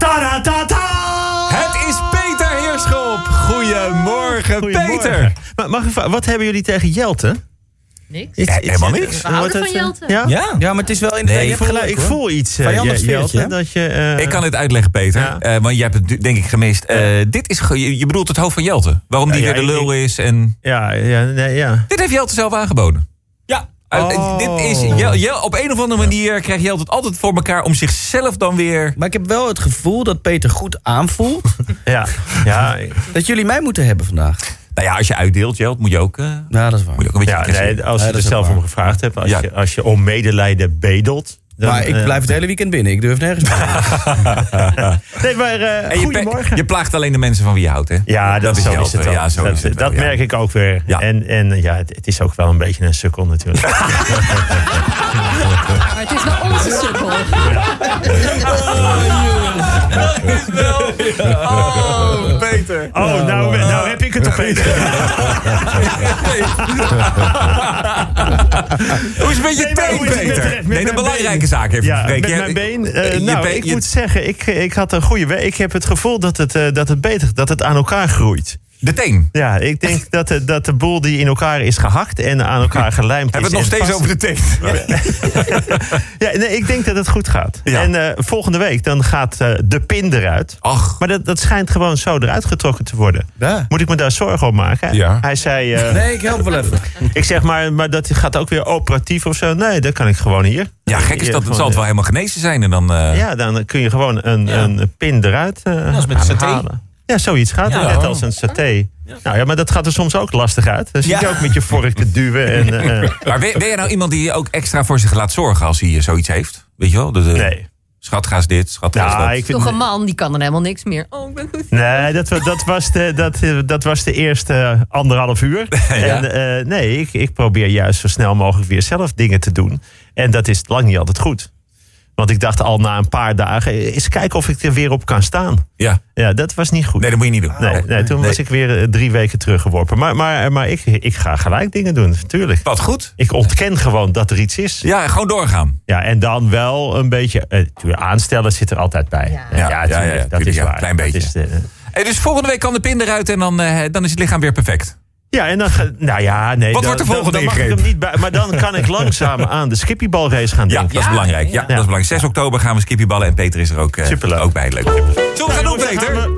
Ta-da-ta-ta! Het is Peter Heerschop. Goedemorgen, Goedemorgen. Peter. Maar mag ik vragen, wat hebben jullie tegen Jelte? Niks. Ja, helemaal niks. We houden van Jelte. Ja? Ja? ja, maar het is wel in de Nee, Ik je voel, hebt gelijk, ik voel iets, eh, Jelte, hè? dat je... eh, Ik kan het uitleggen, Peter. Ja. Eh, want jij hebt het denk ik gemist. Eh, dit is, je je bedoelt het hoofd van Jelte. Waarom die Ja, weer de lul is. En... Ja, ja, nee, ja. Dit heeft Jelte zelf aangeboden. Oh. dit is, Jel, Jel- op een of andere manier krijgt Jelte het altijd voor elkaar om zichzelf dan weer... Maar ik heb wel het gevoel dat Peter goed aanvoelt Ja, ja, dat jullie mij moeten hebben vandaag. Nou ja, als je uitdeelt, Jelte, moet je ook, eh, Ja, dat is waar. moet je ook een beetje ja nee, als je er zelf om gevraagd hebt, als, Ja. je, als je om medelijden bedelt... dan, maar ik eh, blijf het hele weekend binnen. Ik durf nergens meer. Nee, maar eh, je, goedemorgen. je plaagt alleen de mensen van wie je houdt, hè? Ja, dat, is zo is het wel. Ja, zo dat is het wel, dat ja. merk ik ook weer. Ja. En, en ja, het, het is ook wel een beetje een sukkel natuurlijk. Maar het is wel onze sukkel. Oh, Peter. Oh, nou, nou heb ik het opeens. Hoe is het met je Nee, teen, Peter? nee, de belangrijke been? zaak even Ja, met mijn been. je nou, been- ik je- moet zeggen, ik, ik had een goede. Ik heb het gevoel dat het, eh, dat het beter, dat het aan elkaar groeit. De teen. Ja, ik denk dat de, dat de boel die in elkaar is gehakt en aan elkaar gelijmd Hebben we is. het nog steeds vast- over de teen? Ja, nee, ik denk dat het goed gaat. Ja. En eh, volgende week dan gaat eh, de pin eruit. Ach, Maar dat, dat schijnt gewoon zo eruit getrokken te worden. Ja. Moet ik me daar zorgen om maken? Ja. Hij zei, eh, Nee, ik help wel even. ik zeg maar, maar dat gaat ook weer operatief of zo. Nee, dat kan ik gewoon hier. ja, gek is dat. Het zal het wel helemaal genezen zijn. En dan, eh, Ja, dan kun je gewoon een, een pin eruit eh als met halen. Ja, zoiets gaat het. Ja. Net als een saté. Nou ja, maar dat gaat er soms ook lastig uit. Dan zie je Ja. ook met je vork te duwen. En, eh, Maar ben, ben jij nou iemand die ook extra voor zich laat zorgen als hij eh, zoiets heeft? Weet je wel? De, de- nee. Schat, ga eens dit, schat, ga eens Ja, dat. ik vind, Toch een man, die kan dan helemaal niks meer. Oh, ik ben goed. Nee, dat, dat, was de, dat, eh, dat was de eerste anderhalf uur. En eh, nee, ik, ik probeer juist zo snel mogelijk weer zelf dingen te doen. En dat is lang niet altijd goed. Want ik dacht al na een paar dagen, eh, eens kijken of ik er weer op kan staan. Ja. Ja, dat was niet goed. Nee, dat moet je niet doen. Nee, nee, toen Nee. was ik weer eh, drie weken teruggeworpen. Maar, maar, maar ik, ik ga gelijk dingen doen, natuurlijk. Wat goed. Ik ontken gewoon dat er iets is. Ja, gewoon doorgaan. Ja, en dan wel een beetje... eh, tuurlijk, aanstellen zit er altijd bij. Ja. Ja, ja, ja, tuurlijk, ja, dat tuurlijk, is ja, waar. klein Dat beetje. is Hey, dus volgende week kan de pin eruit en dan, eh, dan is het lichaam weer perfect. Ja, en dan... Nou ja, nee. Wat dan, wordt de volgende dan, dan mag ik hem niet bij, Maar dan kan ik langzaam aan de skippybalrace gaan Ja, denken. dat is belangrijk. Ja, ja. dat is belangrijk. 6 oktober gaan we skippyballen en Peter is er ook, Superleuk. ook bij. Leuk. Zullen we gaan doen, Peter?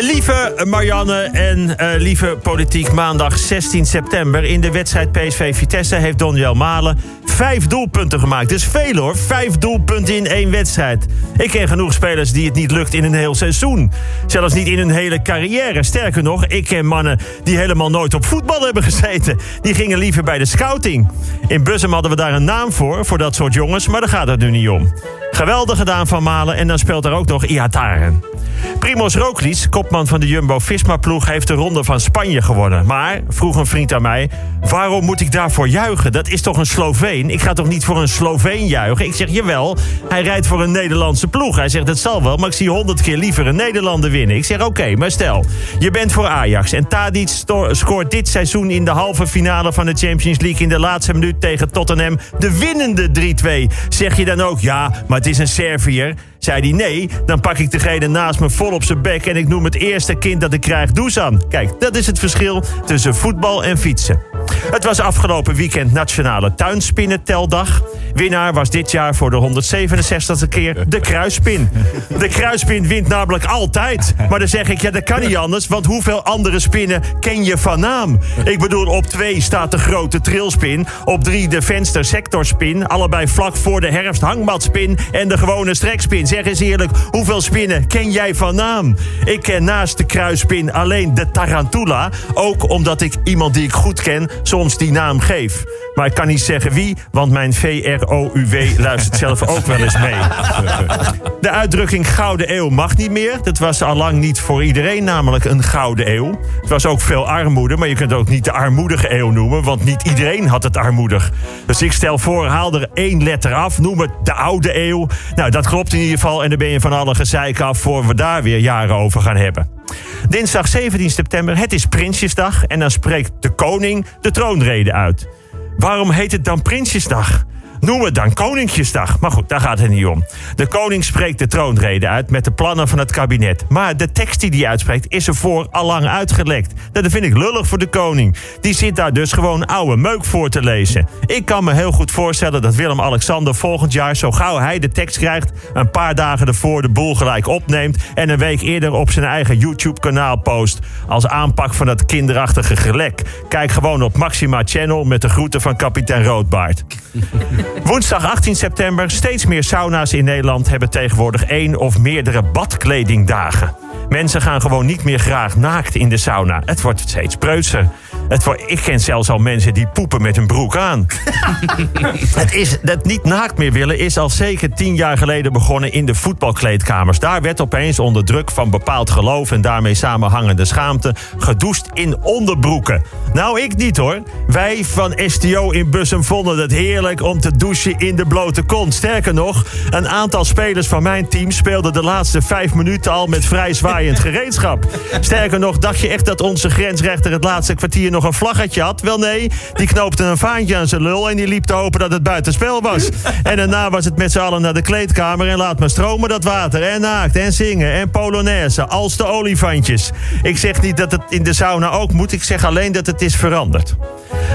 We- Lieve Marianne en eh, lieve politiek, maandag 16 september in de wedstrijd PSV Vitesse heeft Donjel Malen vijf doelpunten gemaakt. Dus veel hoor, vijf doelpunten in één wedstrijd. Ik ken genoeg spelers die het niet lukt in een heel seizoen. Zelfs niet in hun hele carrière. Sterker nog, ik ken mannen die helemaal nooit op voetbal hebben gezeten. Die gingen liever bij de scouting. In Bussum hadden we daar een naam voor, voor dat soort jongens, maar daar gaat het nu niet om. Geweldig gedaan van Malen en dan speelt er ook nog Ihataren. Primoz Roglic, kopman van de Jumbo-Visma-ploeg... heeft de ronde van Spanje gewonnen. Maar, vroeg een vriend aan mij... waarom moet ik daarvoor juichen? Dat is toch een Sloveen? Ik ga toch niet voor een Sloveen juichen? Ik zeg, jawel, hij rijdt voor een Nederlandse ploeg. Hij zegt, dat zal wel, maar ik zie honderd keer liever een Nederlander winnen. Ik zeg, oké, maar stel, je bent voor Ajax... en Tadic scoort dit seizoen in de halve finale van de Champions League... in de laatste minuut tegen Tottenham de winnende 3-2. Zeg je dan ook, ja, maar is een Serviër... Zei hij nee, dan pak ik degene naast me vol op zijn bek en ik noem het eerste kind dat ik krijg Dusan. Kijk, dat is het verschil tussen voetbal en fietsen. Het was afgelopen weekend Nationale Tuinspinnenteldag. Winnaar was dit jaar voor de 167e keer de kruispin. De kruispin wint namelijk altijd. Maar dan zeg ik, ja, dat kan niet anders, want hoeveel andere spinnen ken je van naam? Ik bedoel, op twee staat de grote trilspin, op drie de venstersectorspin, allebei vlak voor de herfst hangmatspin en de gewone strekspin. Zeg eens eerlijk, hoeveel spinnen ken jij van naam? Ik ken naast de kruispin alleen de tarantula. Ook omdat ik iemand die ik goed ken soms die naam geef. Maar ik kan niet zeggen wie, want mijn VROUW luistert zelf ook wel eens mee. De uitdrukking Gouden Eeuw mag niet meer. Dat was allang niet voor iedereen namelijk een Gouden Eeuw. Het was ook veel armoede, maar je kunt het ook niet de armoedige eeuw noemen... want niet iedereen had het armoedig. Dus ik stel voor, haal er één letter af, noem het de Oude Eeuw. Nou, dat klopt in ieder geval en dan ben je van alle gezeik af... voor we daar weer jaren over gaan hebben. Dinsdag 17 september, het is Prinsjesdag... en dan spreekt de koning de troonrede uit. Waarom heet het dan Prinsjesdag? Noem het dan Koningsjesdag. Maar goed, daar gaat het niet om. De koning spreekt de troonrede uit met de plannen van het kabinet. Maar de tekst die hij uitspreekt is ervoor al lang uitgelekt. Nou, Dat vind ik lullig voor de koning. Die zit daar dus gewoon oude meuk voor te lezen. Ik kan me heel goed voorstellen dat Willem-Alexander volgend jaar... zo gauw hij de tekst krijgt, een paar dagen ervoor de boel gelijk opneemt... en een week eerder op zijn eigen YouTube-kanaal post... als aanpak van dat kinderachtige gelek. Kijk gewoon op Maxima Channel met de groeten van kapitein Roodbaard. Woensdag 18 september. Steeds meer sauna's in Nederland hebben tegenwoordig één of meerdere badkledingdagen. Mensen gaan gewoon niet meer graag naakt in de sauna. Het wordt steeds preutser. Het ik ken zelfs al mensen die poepen met hun broek aan. het, is, het niet naakt meer willen is al zeker tien jaar geleden begonnen in de voetbalkleedkamers. Daar werd opeens onder druk van bepaald geloof en daarmee samenhangende schaamte gedoucht in onderbroeken. Nou, ik niet hoor. Wij van STO in Bussum vonden het heerlijk om te douchen in de blote kont. Sterker nog, een aantal spelers van mijn team speelden de laatste vijf minuten al met vrij zwaaiend gereedschap. Sterker nog, dacht je echt dat onze grensrechter het laatste kwartier nog een vlaggetje had? Wel nee, die knoopte een vaantje aan zijn lul en die liep te hopen dat het buitenspel was. En daarna was het met z'n allen naar de kleedkamer en laat maar stromen dat water. En naakt en zingen en polonaise, als de olifantjes. Ik zeg niet dat het in de sauna ook moet, ik zeg alleen dat het is veranderd.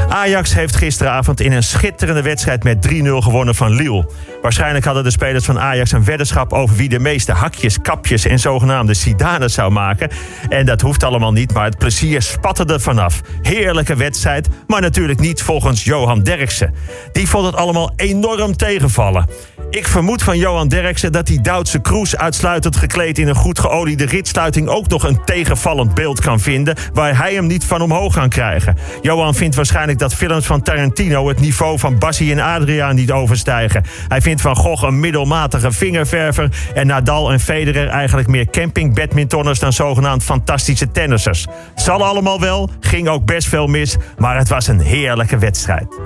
Ajax heeft gisteravond in een schitterende wedstrijd met 3-0 gewonnen van Lille. Waarschijnlijk hadden de spelers van Ajax een weddenschap over wie de meeste hakjes, kapjes en zogenaamde sidanes zou maken. En dat hoeft allemaal niet, maar het plezier spatte er vanaf. Heerlijke wedstrijd, maar natuurlijk niet volgens Johan Derksen. Die vond het allemaal enorm tegenvallen. Ik vermoed van Johan Derksen dat die Duitse Kroes uitsluitend gekleed in een goed geoliede ritsluiting ook nog een tegenvallend beeld kan vinden waar hij hem niet van omhoog kan krijgen. Johan vindt waarschijnlijk dat films van Tarantino het niveau van Bassie en Adriaan niet overstijgen. Hij vindt Van Gogh een middelmatige vingerverver en Nadal en Federer eigenlijk meer camping-badmintonners dan zogenaamd fantastische tennissers. Zal allemaal wel, ging ook best veel mis, maar het was een heerlijke wedstrijd.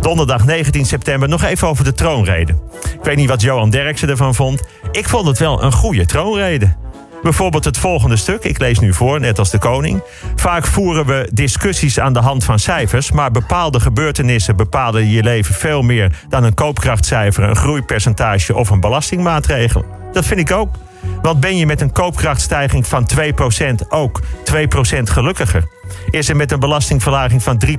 Donderdag 19 september nog even over de troonrede. Ik weet niet wat Johan Derksen ervan vond. Ik vond het wel een goede troonrede. Bijvoorbeeld het volgende stuk, ik lees nu voor, net als de koning. Vaak voeren we discussies aan de hand van cijfers, maar bepaalde gebeurtenissen bepalen je leven veel meer dan een koopkrachtcijfer, een groeipercentage of een belastingmaatregel. Dat vind ik ook. Want ben je met een koopkrachtstijging van 2% ook 2% gelukkiger? Is er met een belastingverlaging van 3%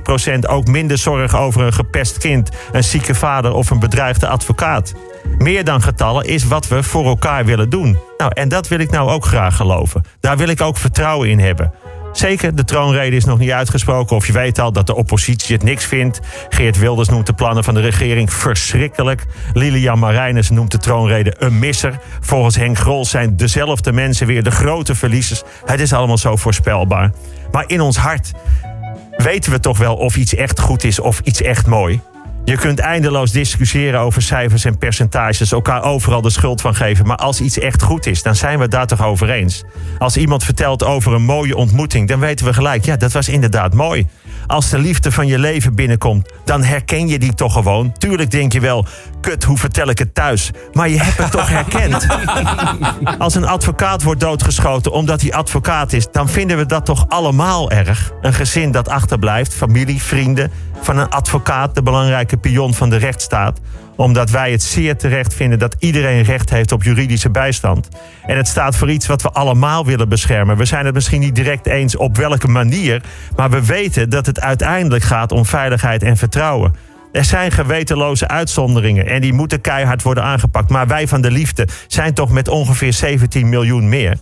ook minder zorg over een gepest kind, een zieke vader of een bedreigde advocaat? Meer dan getallen is wat we voor elkaar willen doen. Nou, en dat wil ik nou ook graag geloven. Daar wil ik ook vertrouwen in hebben. Zeker, de troonrede is nog niet uitgesproken. Of je weet al dat de oppositie het niks vindt. Geert Wilders noemt de plannen van de regering verschrikkelijk. Lilian Marijnissen noemt de troonrede een misser. Volgens Henk Grol zijn dezelfde mensen weer de grote verliezers. Het is allemaal zo voorspelbaar. Maar in ons hart weten we toch wel of iets echt goed is of iets echt mooi. Je kunt eindeloos discussiëren over cijfers en percentages, elkaar overal de schuld van geven. Maar als iets echt goed is, dan zijn we daar toch over eens. Als iemand vertelt over een mooie ontmoeting, dan weten we gelijk, ja, dat was inderdaad mooi. Als de liefde van je leven binnenkomt, dan herken je die toch gewoon. Tuurlijk denk je wel, kut, hoe vertel ik het thuis? Maar je hebt het toch herkend. Als een advocaat wordt doodgeschoten omdat hij advocaat is, dan vinden we dat toch allemaal erg. Een gezin dat achterblijft, familie, vrienden, van een advocaat, de belangrijke pion van de rechtsstaat omdat wij het zeer terecht vinden dat iedereen recht heeft op juridische bijstand. En het staat voor iets wat we allemaal willen beschermen. We zijn het misschien niet direct eens op welke manier, maar we weten dat het uiteindelijk gaat om veiligheid en vertrouwen. Er zijn gewetenloze uitzonderingen en die moeten keihard worden aangepakt. Maar wij van de liefde zijn toch met ongeveer 17 miljoen meer.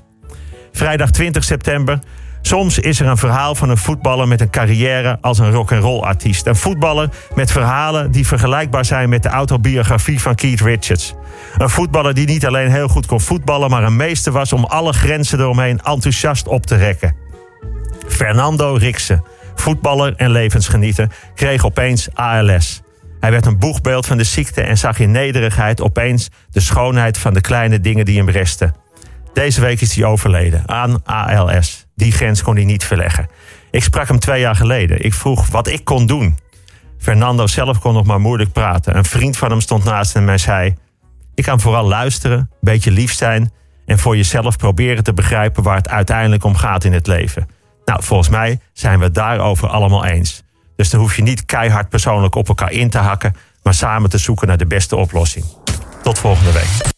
Vrijdag 20 september. Soms is er een verhaal van een voetballer met een carrière als een rock'n'roll artiest. Een voetballer met verhalen die vergelijkbaar zijn met de autobiografie van Keith Richards. Een voetballer die niet alleen heel goed kon voetballen, maar een meester was om alle grenzen eromheen enthousiast op te rekken. Fernando Riksen, voetballer en levensgenieter, kreeg opeens ALS. Hij werd een boegbeeld van de ziekte en zag in nederigheid opeens de schoonheid van de kleine dingen die hem resten. Deze week is hij overleden aan ALS. Die grens kon hij niet verleggen. Ik sprak hem twee jaar geleden. Ik vroeg wat ik kon doen. Fernando zelf kon nog maar moeilijk praten. Een vriend van hem stond naast hem en zei: Ik kan vooral luisteren, een beetje lief zijn en voor jezelf proberen te begrijpen waar het uiteindelijk om gaat in het leven. Nou, volgens mij zijn we het daarover allemaal eens. Dus dan hoef je niet keihard persoonlijk op elkaar in te hakken, maar samen te zoeken naar de beste oplossing. Tot volgende week.